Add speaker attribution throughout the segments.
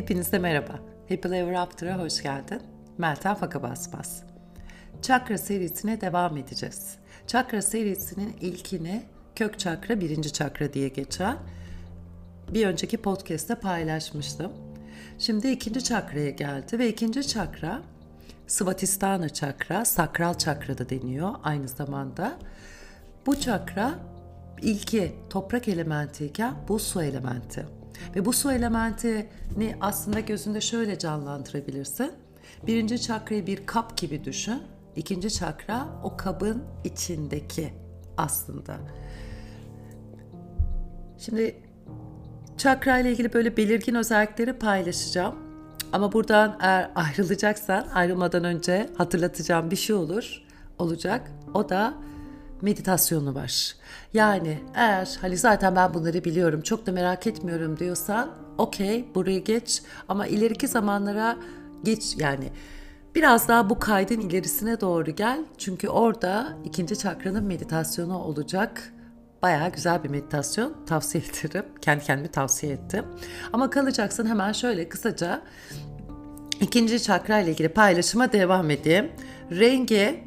Speaker 1: Hepinize merhaba. Happy Ever After'a hoş geldin. Meltem Faka Basmaz. Çakra serisine devam edeceğiz. Çakra serisinin ilkini kök çakra birinci çakra diye geçen bir önceki podcast'te paylaşmıştım. Şimdi ikinci çakraya geldi ve ikinci çakra Svatisthana çakra, sakral çakra da deniyor aynı zamanda. Bu çakra ilki toprak elementiyken bu su elementi. Ve bu su elementini aslında gözünde şöyle canlandırabilirsin. Birinci çakrayı bir kap gibi düşün. İkinci çakra o kabın içindeki aslında. Şimdi çakra ile ilgili böyle belirgin özellikleri paylaşacağım. Ama buradan eğer ayrılacaksan ayrılmadan önce hatırlatacağım bir şey olur. Olacak. O da meditasyonu var. Yani eğer hani zaten ben bunları biliyorum çok da merak etmiyorum diyorsan okey burayı geç ama ileriki zamanlara geç yani biraz daha bu kaydın ilerisine doğru gel. Çünkü orada ikinci çakranın meditasyonu olacak. Bayağı güzel bir meditasyon tavsiye ederim. Kendi kendime tavsiye ettim. Ama kalacaksın hemen şöyle kısaca ikinci çakra ile ilgili paylaşıma devam edeyim. Rengi,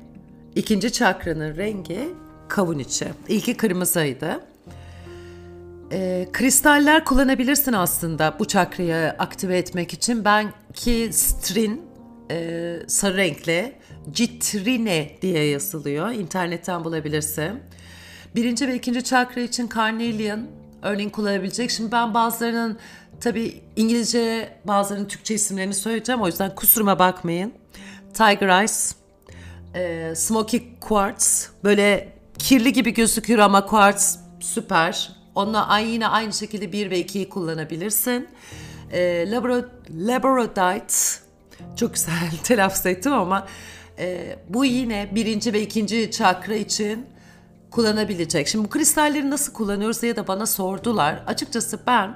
Speaker 1: ikinci çakranın rengi kavun içi. İlki kırmızıydı. E, kristaller kullanabilirsin aslında bu çakrayı aktive etmek için. Ben ki strin e, sarı renkli citrine diye yazılıyor. İnternetten bulabilirsin. Birinci ve ikinci çakra için carnelian örneğin kullanabilecek. Şimdi ben bazılarının tabi İngilizce bazılarının Türkçe isimlerini söyleyeceğim. O yüzden kusuruma bakmayın. Tiger Eyes, e, Smoky Quartz böyle kirli gibi gözüküyor ama quartz süper. Onunla yine aynı şekilde 1 ve 2'yi kullanabilirsin. E, labro, Laborodite çok güzel telaffuz ettim ama e, bu yine birinci ve ikinci çakra için kullanabilecek. Şimdi bu kristalleri nasıl kullanıyoruz diye de bana sordular. Açıkçası ben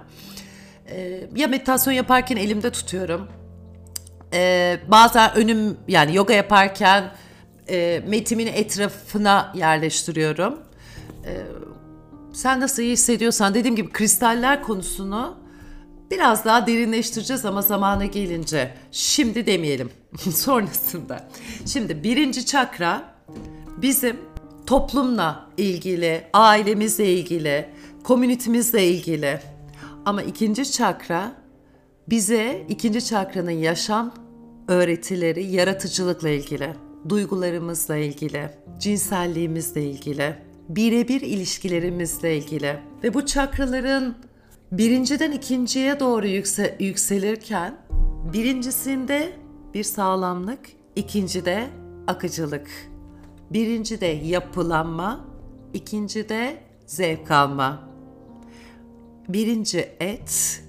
Speaker 1: e, ya meditasyon yaparken elimde tutuyorum. E, bazen önüm yani yoga yaparken e, metimin etrafına yerleştiriyorum. E, sen nasıl iyi hissediyorsan dediğim gibi kristaller konusunu biraz daha derinleştireceğiz ama zamanı gelince. Şimdi demeyelim sonrasında. Şimdi birinci çakra bizim toplumla ilgili, ailemizle ilgili, komünitemizle ilgili. Ama ikinci çakra bize ikinci çakranın yaşam öğretileri yaratıcılıkla ilgili duygularımızla ilgili, cinselliğimizle ilgili, birebir ilişkilerimizle ilgili ve bu çakraların birinciden ikinciye doğru yükse, yükselirken birincisinde bir sağlamlık, ikincide akıcılık. Birincide yapılanma, ikincide zevk alma. Birinci et,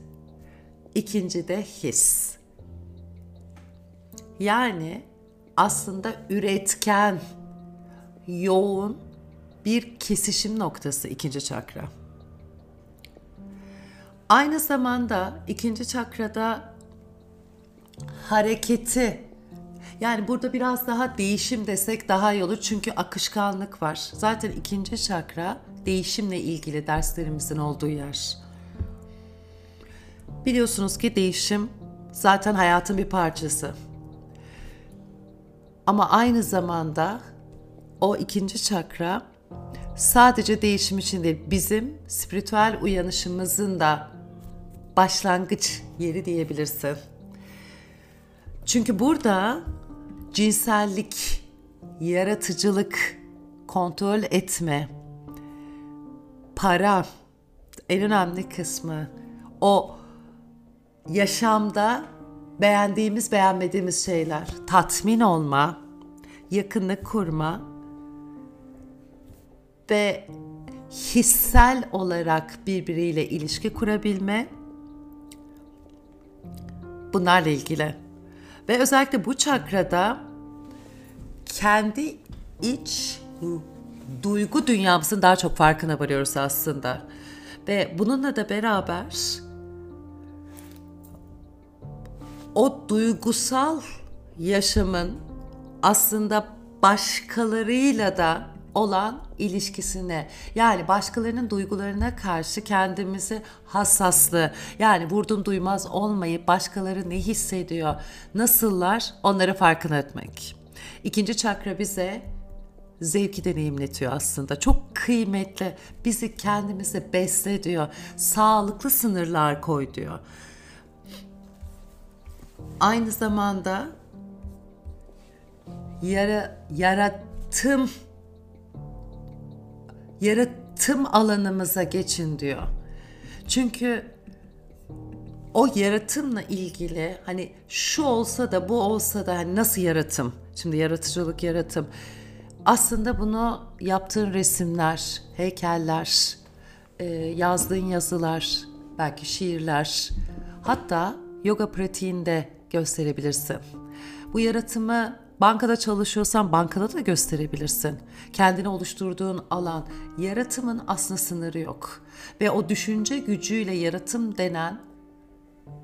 Speaker 1: ikincide his. Yani aslında üretken, yoğun bir kesişim noktası ikinci çakra. Aynı zamanda ikinci çakrada hareketi yani burada biraz daha değişim desek daha iyi olur çünkü akışkanlık var. Zaten ikinci çakra değişimle ilgili derslerimizin olduğu yer. Biliyorsunuz ki değişim zaten hayatın bir parçası. Ama aynı zamanda o ikinci çakra sadece değişim için değil, bizim spiritüel uyanışımızın da başlangıç yeri diyebilirsin. Çünkü burada cinsellik, yaratıcılık, kontrol etme, para en önemli kısmı o yaşamda beğendiğimiz beğenmediğimiz şeyler, tatmin olma, yakınlık kurma ve hissel olarak birbiriyle ilişki kurabilme bunlarla ilgili. Ve özellikle bu çakrada kendi iç duygu dünyamızın daha çok farkına varıyoruz aslında. Ve bununla da beraber o duygusal yaşamın aslında başkalarıyla da olan ilişkisine yani başkalarının duygularına karşı kendimizi hassaslı yani vurdum duymaz olmayıp başkaları ne hissediyor nasıllar onları farkına etmek. İkinci çakra bize zevki deneyimletiyor aslında. Çok kıymetli. Bizi kendimize besle diyor. Sağlıklı sınırlar koy diyor. Aynı zamanda yara, yaratım yaratım alanımıza geçin diyor. Çünkü o yaratımla ilgili hani şu olsa da bu olsa da hani nasıl yaratım? Şimdi yaratıcılık yaratım. Aslında bunu yaptığın resimler, heykeller, e, yazdığın yazılar, belki şiirler, hatta yoga pratiğinde gösterebilirsin. Bu yaratımı bankada çalışıyorsan bankada da gösterebilirsin. Kendini oluşturduğun alan, yaratımın aslında sınırı yok. Ve o düşünce gücüyle yaratım denen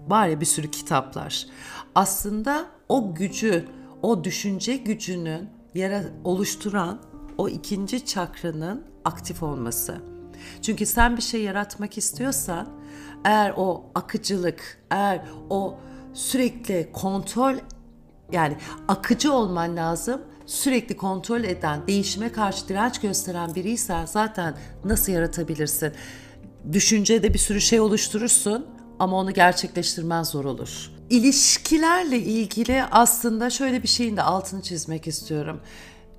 Speaker 1: var ya bir sürü kitaplar. Aslında o gücü, o düşünce gücünün yara oluşturan o ikinci çakranın aktif olması. Çünkü sen bir şey yaratmak istiyorsan eğer o akıcılık, eğer o sürekli kontrol yani akıcı olman lazım. Sürekli kontrol eden, değişime karşı direnç gösteren biriysen zaten nasıl yaratabilirsin? Düşüncede bir sürü şey oluşturursun ama onu gerçekleştirmen zor olur. İlişkilerle ilgili aslında şöyle bir şeyin de altını çizmek istiyorum.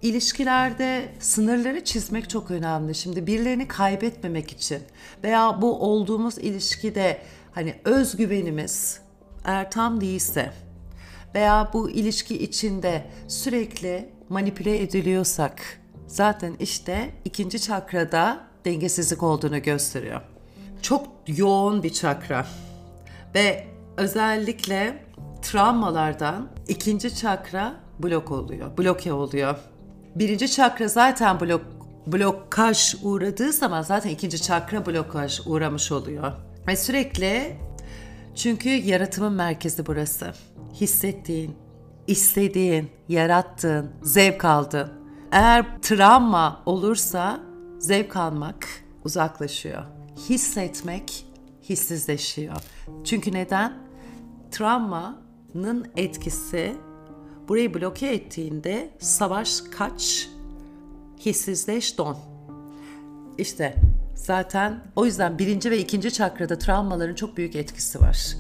Speaker 1: İlişkilerde sınırları çizmek çok önemli. Şimdi birilerini kaybetmemek için veya bu olduğumuz ilişkide hani özgüvenimiz eğer tam değilse veya bu ilişki içinde sürekli manipüle ediliyorsak zaten işte ikinci çakrada dengesizlik olduğunu gösteriyor. Çok yoğun bir çakra ve özellikle travmalardan ikinci çakra blok oluyor, bloke oluyor. Birinci çakra zaten blok blokaj uğradığı zaman zaten ikinci çakra blokaj uğramış oluyor. Ve sürekli çünkü yaratımın merkezi burası. Hissettiğin, istediğin, yarattığın, zevk aldın. Eğer travma olursa zevk almak uzaklaşıyor. Hissetmek hissizleşiyor. Çünkü neden? Travmanın etkisi burayı bloke ettiğinde savaş kaç, hissizleş don. İşte zaten o yüzden birinci ve ikinci çakrada travmaların çok büyük etkisi var.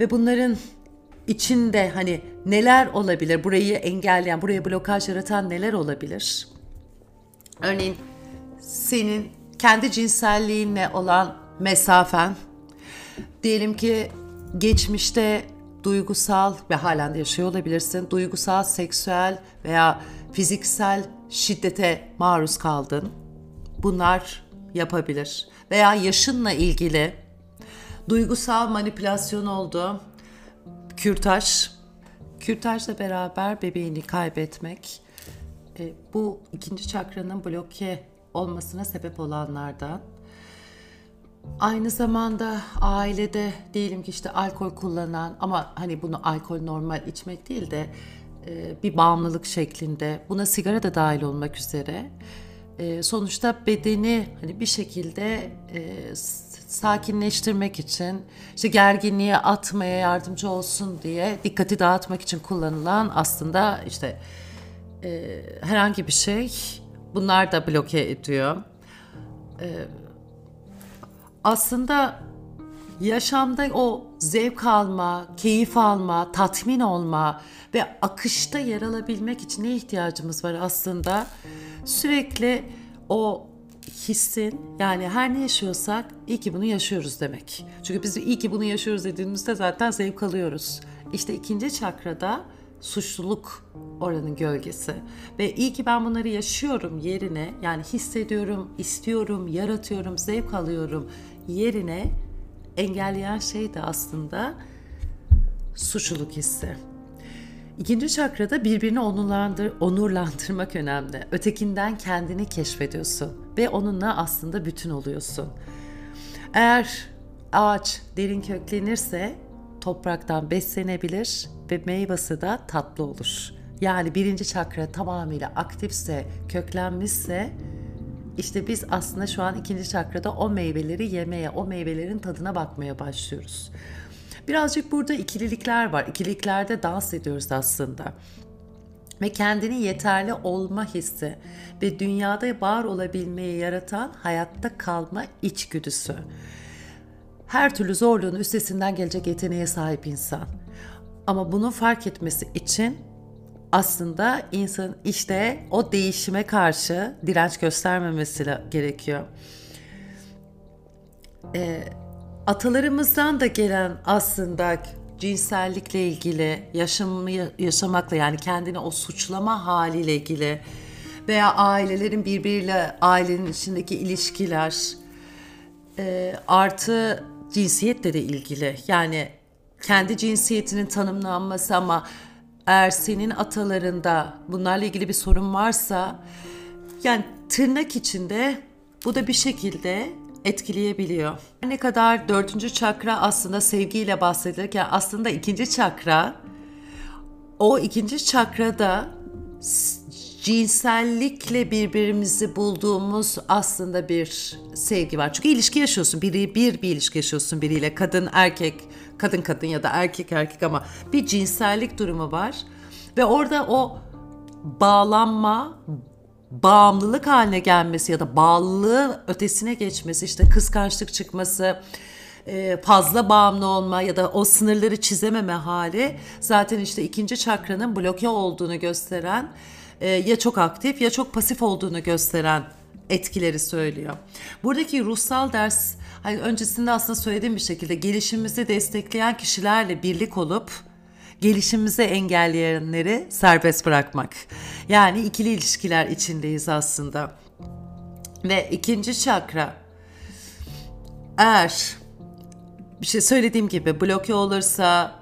Speaker 1: Ve bunların içinde hani neler olabilir? Burayı engelleyen, buraya blokaj yaratan neler olabilir? Örneğin senin kendi cinselliğinle olan mesafen, diyelim ki geçmişte duygusal ve halen de yaşıyor olabilirsin. Duygusal, seksüel veya fiziksel şiddete maruz kaldın. Bunlar yapabilir. Veya yaşınla ilgili duygusal manipülasyon oldu. Kürtaj. Kürtajla beraber bebeğini kaybetmek. E, bu ikinci çakranın bloke olmasına sebep olanlardan. Aynı zamanda ailede diyelim ki işte alkol kullanan ama hani bunu alkol normal içmek değil de e, bir bağımlılık şeklinde buna sigara da dahil olmak üzere e, sonuçta bedeni hani bir şekilde e, sakinleştirmek için işte gerginliği atmaya yardımcı olsun diye dikkati dağıtmak için kullanılan aslında işte herhangi bir şey bunlar da bloke ediyor. aslında yaşamda o zevk alma, keyif alma, tatmin olma ve akışta yer alabilmek için ne ihtiyacımız var aslında? Sürekli o hissin yani her ne yaşıyorsak iyi ki bunu yaşıyoruz demek. Çünkü biz iyi ki bunu yaşıyoruz dediğimizde zaten zevk alıyoruz. İşte ikinci çakrada suçluluk oranın gölgesi. Ve iyi ki ben bunları yaşıyorum yerine yani hissediyorum, istiyorum, yaratıyorum, zevk alıyorum yerine engelleyen şey de aslında suçluluk hissi. İkinci çakrada birbirini onurlandır, onurlandırmak önemli. Ötekinden kendini keşfediyorsun ve onunla aslında bütün oluyorsun. Eğer ağaç derin köklenirse topraktan beslenebilir ve meyvesi de tatlı olur. yani birinci çakra tamamıyla aktifse, köklenmişse işte biz aslında şu an ikinci çakrada o meyveleri yemeye, o meyvelerin tadına bakmaya başlıyoruz. Birazcık burada ikililikler var. İkililiklerde dans ediyoruz aslında. Ve kendini yeterli olma hissi ve dünyada var olabilmeyi yaratan hayatta kalma içgüdüsü. Her türlü zorluğun üstesinden gelecek yeteneğe sahip insan. Ama bunu fark etmesi için aslında insan işte o değişime karşı direnç göstermemesi gerekiyor. Ee, atalarımızdan da gelen aslında cinsellikle ilgili, yaşamı yaşamakla yani kendini o suçlama haliyle ilgili veya ailelerin birbiriyle ailenin içindeki ilişkiler e, artı cinsiyetle de ilgili. Yani kendi cinsiyetinin tanımlanması ama eğer senin atalarında bunlarla ilgili bir sorun varsa yani tırnak içinde bu da bir şekilde etkileyebiliyor. Ne kadar dördüncü çakra aslında sevgiyle bahsedilirken aslında ikinci çakra o ikinci çakrada cinsellikle birbirimizi bulduğumuz aslında bir sevgi var. Çünkü ilişki yaşıyorsun. Biri bir bir ilişki yaşıyorsun biriyle. Kadın erkek, kadın kadın ya da erkek erkek ama bir cinsellik durumu var. Ve orada o bağlanma, bağımlılık haline gelmesi ya da bağlılığı ötesine geçmesi, işte kıskançlık çıkması, e, fazla bağımlı olma ya da o sınırları çizememe hali zaten işte ikinci çakranın bloke olduğunu gösteren e, ya çok aktif ya çok pasif olduğunu gösteren etkileri söylüyor. Buradaki ruhsal ders hani öncesinde aslında söylediğim bir şekilde gelişimimizi destekleyen kişilerle birlik olup gelişimimizi engelleyenleri serbest bırakmak. Yani ikili ilişkiler içindeyiz aslında. Ve ikinci çakra eğer bir şey söylediğim gibi bloke olursa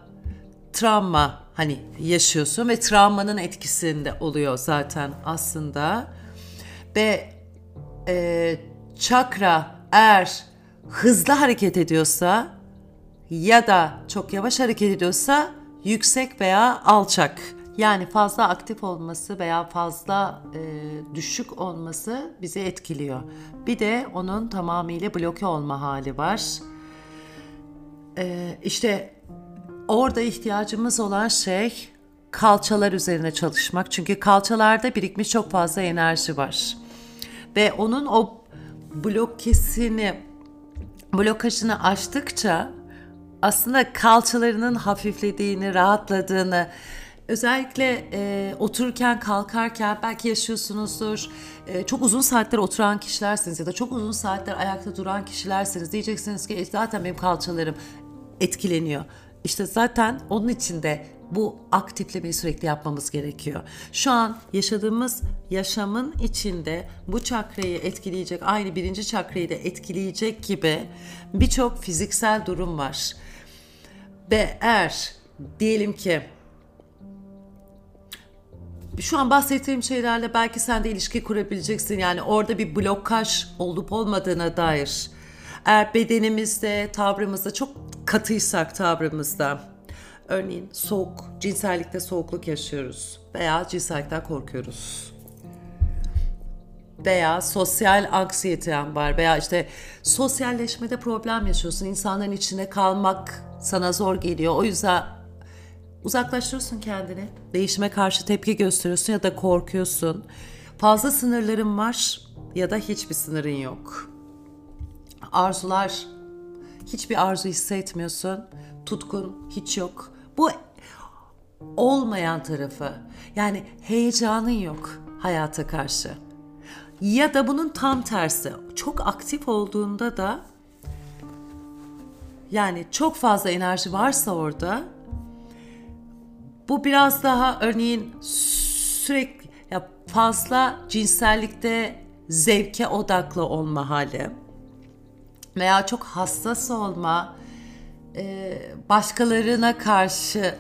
Speaker 1: travma hani yaşıyorsun ve travmanın etkisinde oluyor zaten aslında. Ve e, çakra eğer hızlı hareket ediyorsa ya da çok yavaş hareket ediyorsa yüksek veya alçak. Yani fazla aktif olması veya fazla e, düşük olması bizi etkiliyor. Bir de onun tamamıyla bloke olma hali var. E, işte orada ihtiyacımız olan şey kalçalar üzerine çalışmak. Çünkü kalçalarda birikmiş çok fazla enerji var. Ve onun o blokesini, blokajını açtıkça aslında kalçalarının hafiflediğini, rahatladığını, özellikle e, otururken kalkarken belki yaşıyorsunuzdur. E, çok uzun saatler oturan kişilersiniz ya da çok uzun saatler ayakta duran kişilersiniz. Diyeceksiniz ki e, zaten benim kalçalarım etkileniyor. İşte zaten onun için de bu aktiflemeyi sürekli yapmamız gerekiyor. Şu an yaşadığımız yaşamın içinde bu çakrayı etkileyecek, aynı birinci çakrayı da etkileyecek gibi birçok fiziksel durum var. Ve eğer diyelim ki şu an bahsettiğim şeylerle belki sen de ilişki kurabileceksin. Yani orada bir blokaj olup olmadığına dair. Eğer bedenimizde, tavrımızda çok katıysak tavrımızda, örneğin soğuk, cinsellikte soğukluk yaşıyoruz veya cinsellikten korkuyoruz veya sosyal anksiyeten var veya işte sosyalleşmede problem yaşıyorsun. İnsanların içinde kalmak sana zor geliyor. O yüzden uzaklaştırıyorsun kendini. Değişime karşı tepki gösteriyorsun ya da korkuyorsun. Fazla sınırların var ya da hiçbir sınırın yok. Arzular hiçbir arzu hissetmiyorsun. Tutkun hiç yok. Bu olmayan tarafı. Yani heyecanın yok hayata karşı. Ya da bunun tam tersi. Çok aktif olduğunda da yani çok fazla enerji varsa orada bu biraz daha örneğin sürekli ya fazla cinsellikte zevke odaklı olma hali veya çok hassas olma başkalarına karşı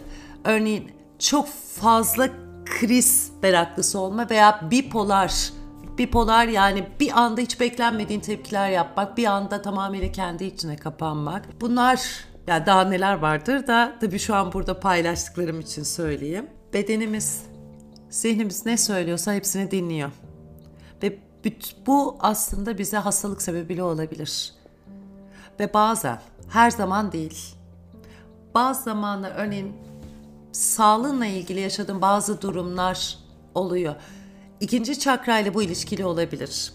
Speaker 1: örneğin çok fazla kriz meraklısı olma veya bipolar bipolar yani bir anda hiç beklenmediğin tepkiler yapmak, bir anda tamamıyla kendi içine kapanmak. Bunlar ya daha neler vardır da tabii şu an burada paylaştıklarım için söyleyeyim. Bedenimiz zihnimiz ne söylüyorsa hepsini dinliyor. Ve bu aslında bize hastalık sebebiyle olabilir. Ve bazen, her zaman değil. Bazı zamanlar örneğin sağlığınla ilgili yaşadığın bazı durumlar oluyor. İkinci çakrayla bu ilişkili olabilir.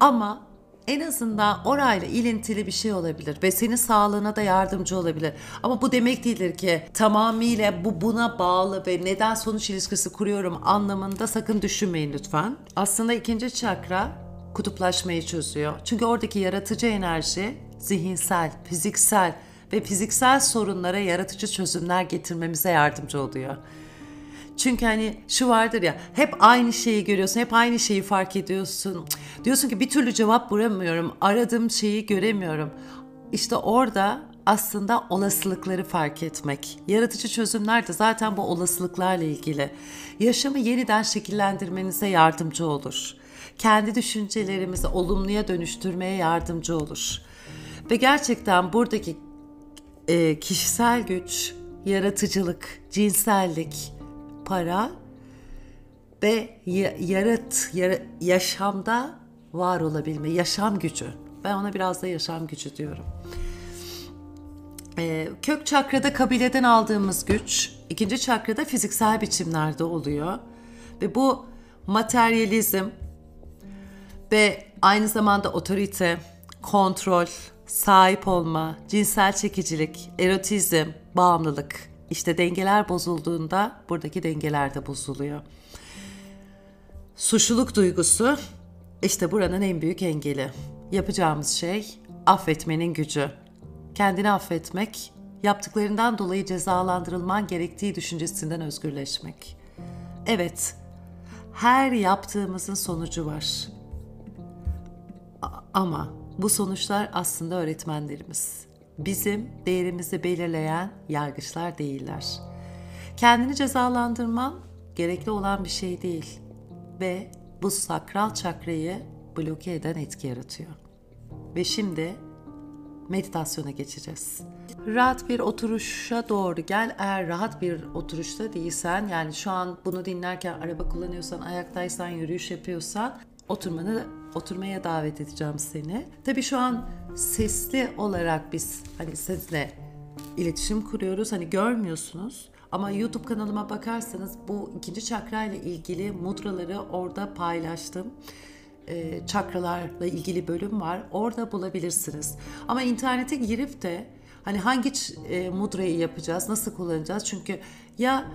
Speaker 1: Ama en azından orayla ilintili bir şey olabilir ve senin sağlığına da yardımcı olabilir. Ama bu demek değildir ki tamamıyla bu buna bağlı ve neden sonuç ilişkisi kuruyorum anlamında sakın düşünmeyin lütfen. Aslında ikinci çakra kutuplaşmayı çözüyor. Çünkü oradaki yaratıcı enerji zihinsel, fiziksel ve fiziksel sorunlara yaratıcı çözümler getirmemize yardımcı oluyor. Çünkü hani şu vardır ya hep aynı şeyi görüyorsun, hep aynı şeyi fark ediyorsun. Diyorsun ki bir türlü cevap bulamıyorum, aradığım şeyi göremiyorum. İşte orada aslında olasılıkları fark etmek. Yaratıcı çözümler de zaten bu olasılıklarla ilgili. Yaşamı yeniden şekillendirmenize yardımcı olur. Kendi düşüncelerimizi olumluya dönüştürmeye yardımcı olur. Ve gerçekten buradaki e, kişisel güç, yaratıcılık, cinsellik, para ve yarat, yar, yaşamda var olabilme, yaşam gücü. Ben ona biraz da yaşam gücü diyorum. Ee, kök çakrada kabileden aldığımız güç, ikinci çakrada fiziksel biçimlerde oluyor. Ve bu materyalizm ve aynı zamanda otorite, kontrol, sahip olma, cinsel çekicilik, erotizm, bağımlılık. İşte dengeler bozulduğunda buradaki dengeler de bozuluyor. Suçluluk duygusu işte buranın en büyük engeli. Yapacağımız şey affetmenin gücü. Kendini affetmek, yaptıklarından dolayı cezalandırılman gerektiği düşüncesinden özgürleşmek. Evet, her yaptığımızın sonucu var. Ama bu sonuçlar aslında öğretmenlerimiz. Bizim değerimizi belirleyen yargıçlar değiller. Kendini cezalandırman gerekli olan bir şey değil ve bu sakral çakrayı bloke eden etki yaratıyor. Ve şimdi meditasyona geçeceğiz. Rahat bir oturuşa doğru gel. Eğer rahat bir oturuşta değilsen yani şu an bunu dinlerken araba kullanıyorsan, ayaktaysan, yürüyüş yapıyorsan oturmanı oturmaya davet edeceğim seni. Tabii şu an sesli olarak biz hani sizinle iletişim kuruyoruz. Hani görmüyorsunuz. Ama YouTube kanalıma bakarsanız bu ikinci çakra ile ilgili mudraları orada paylaştım. Ee, çakralarla ilgili bölüm var. Orada bulabilirsiniz. Ama internete girip de hani hangi e, mudrayı yapacağız, nasıl kullanacağız? Çünkü ya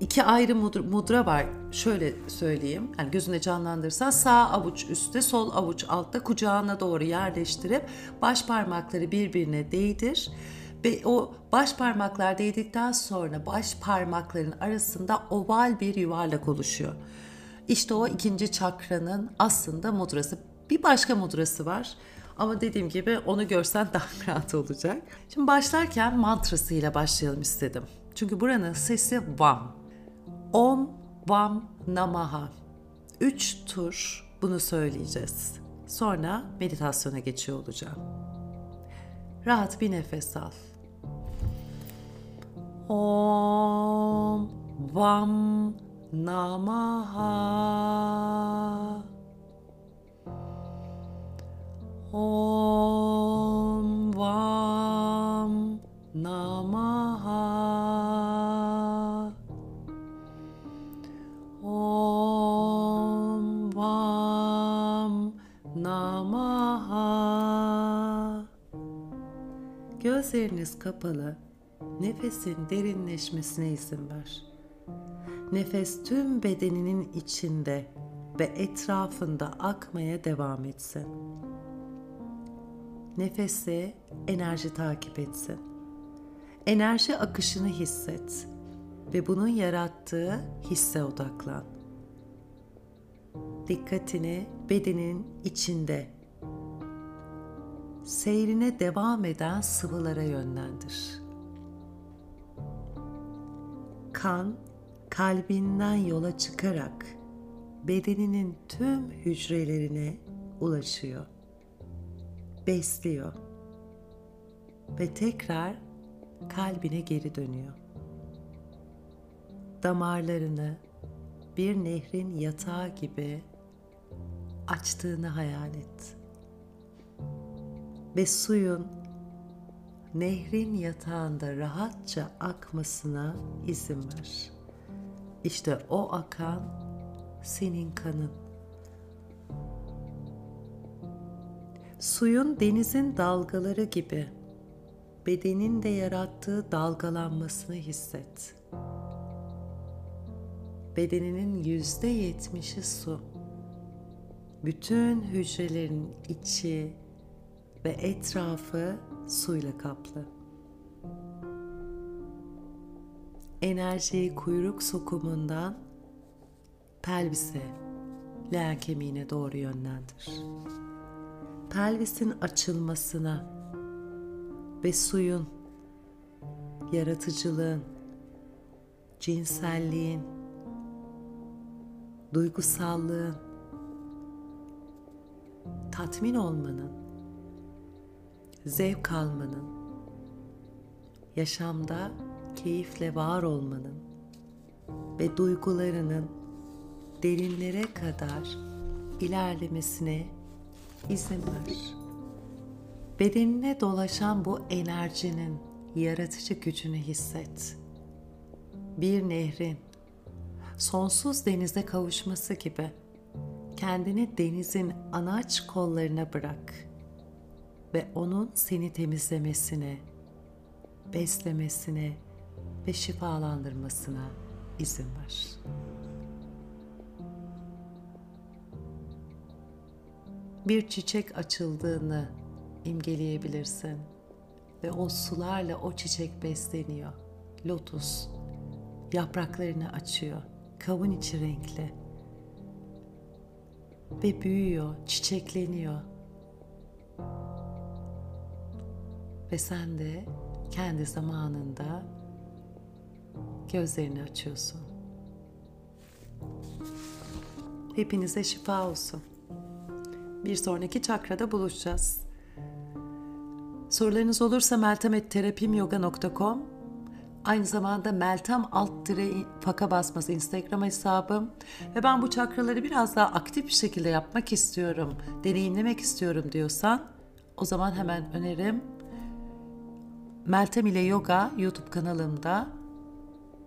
Speaker 1: iki ayrı mudra var. Şöyle söyleyeyim. Yani gözünde canlandırırsan sağ avuç üstte, sol avuç altta kucağına doğru yerleştirip baş parmakları birbirine değdir. Ve o baş parmaklar değdikten sonra baş parmakların arasında oval bir yuvarlak oluşuyor. İşte o ikinci çakranın aslında mudrası. Bir başka mudrası var. Ama dediğim gibi onu görsen daha rahat olacak. Şimdi başlarken mantrasıyla başlayalım istedim. Çünkü buranın sesi vam. Om, vam, namaha. Üç tur bunu söyleyeceğiz. Sonra meditasyona geçiyor olacağım. Rahat bir nefes al. Om, vam, namaha. Om, vam, namaha. Gözleriniz kapalı, nefesin derinleşmesine izin ver. Nefes tüm bedeninin içinde ve etrafında akmaya devam etsin. Nefesi enerji takip etsin. Enerji akışını hisset ve bunun yarattığı hisse odaklan. Dikkatini bedenin içinde seyrine devam eden sıvılara yönlendir. Kan kalbinden yola çıkarak bedeninin tüm hücrelerine ulaşıyor. Besliyor ve tekrar kalbine geri dönüyor. damarlarını bir nehrin yatağı gibi açtığını hayal et. Ve suyun nehrin yatağında rahatça akmasına izin ver. İşte o akan senin kanın. Suyun denizin dalgaları gibi bedenin de yarattığı dalgalanmasını hisset. Bedeninin yüzde yetmişi su. Bütün hücrelerin içi ve etrafı suyla kaplı. Enerjiyi kuyruk sokumundan pelvise, leğen kemiğine doğru yönlendir. Pelvisin açılmasına ve suyun, yaratıcılığın, cinselliğin, duygusallığın, tatmin olmanın, zevk almanın, yaşamda keyifle var olmanın ve duygularının derinlere kadar ilerlemesine izin ver. Bedenine dolaşan bu enerjinin yaratıcı gücünü hisset. Bir nehrin sonsuz denize kavuşması gibi kendini denizin anaç kollarına bırak ve onun seni temizlemesine, beslemesine ve şifalandırmasına izin ver. Bir çiçek açıldığını imgeleyebilirsin ve o sularla o çiçek besleniyor. Lotus yapraklarını açıyor. Kavun içi renkli. Ve büyüyor, çiçekleniyor. Ve sen de kendi zamanında gözlerini açıyorsun. Hepinize şifa olsun. Bir sonraki çakrada buluşacağız. Sorularınız olursa meltemetterapimyoga.com Aynı zamanda Meltem alt dire faka basması Instagram hesabım. Ve ben bu çakraları biraz daha aktif bir şekilde yapmak istiyorum, deneyimlemek istiyorum diyorsan o zaman hemen önerim Meltem ile Yoga YouTube kanalımda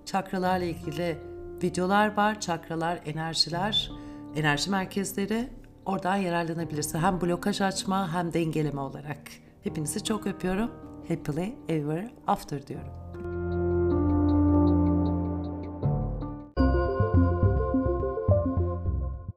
Speaker 1: çakralarla ilgili videolar var. Çakralar, enerjiler, enerji merkezleri oradan yararlanabilirsin. Hem blokaj açma hem dengeleme olarak. Hepinizi çok öpüyorum. Happily ever after diyorum.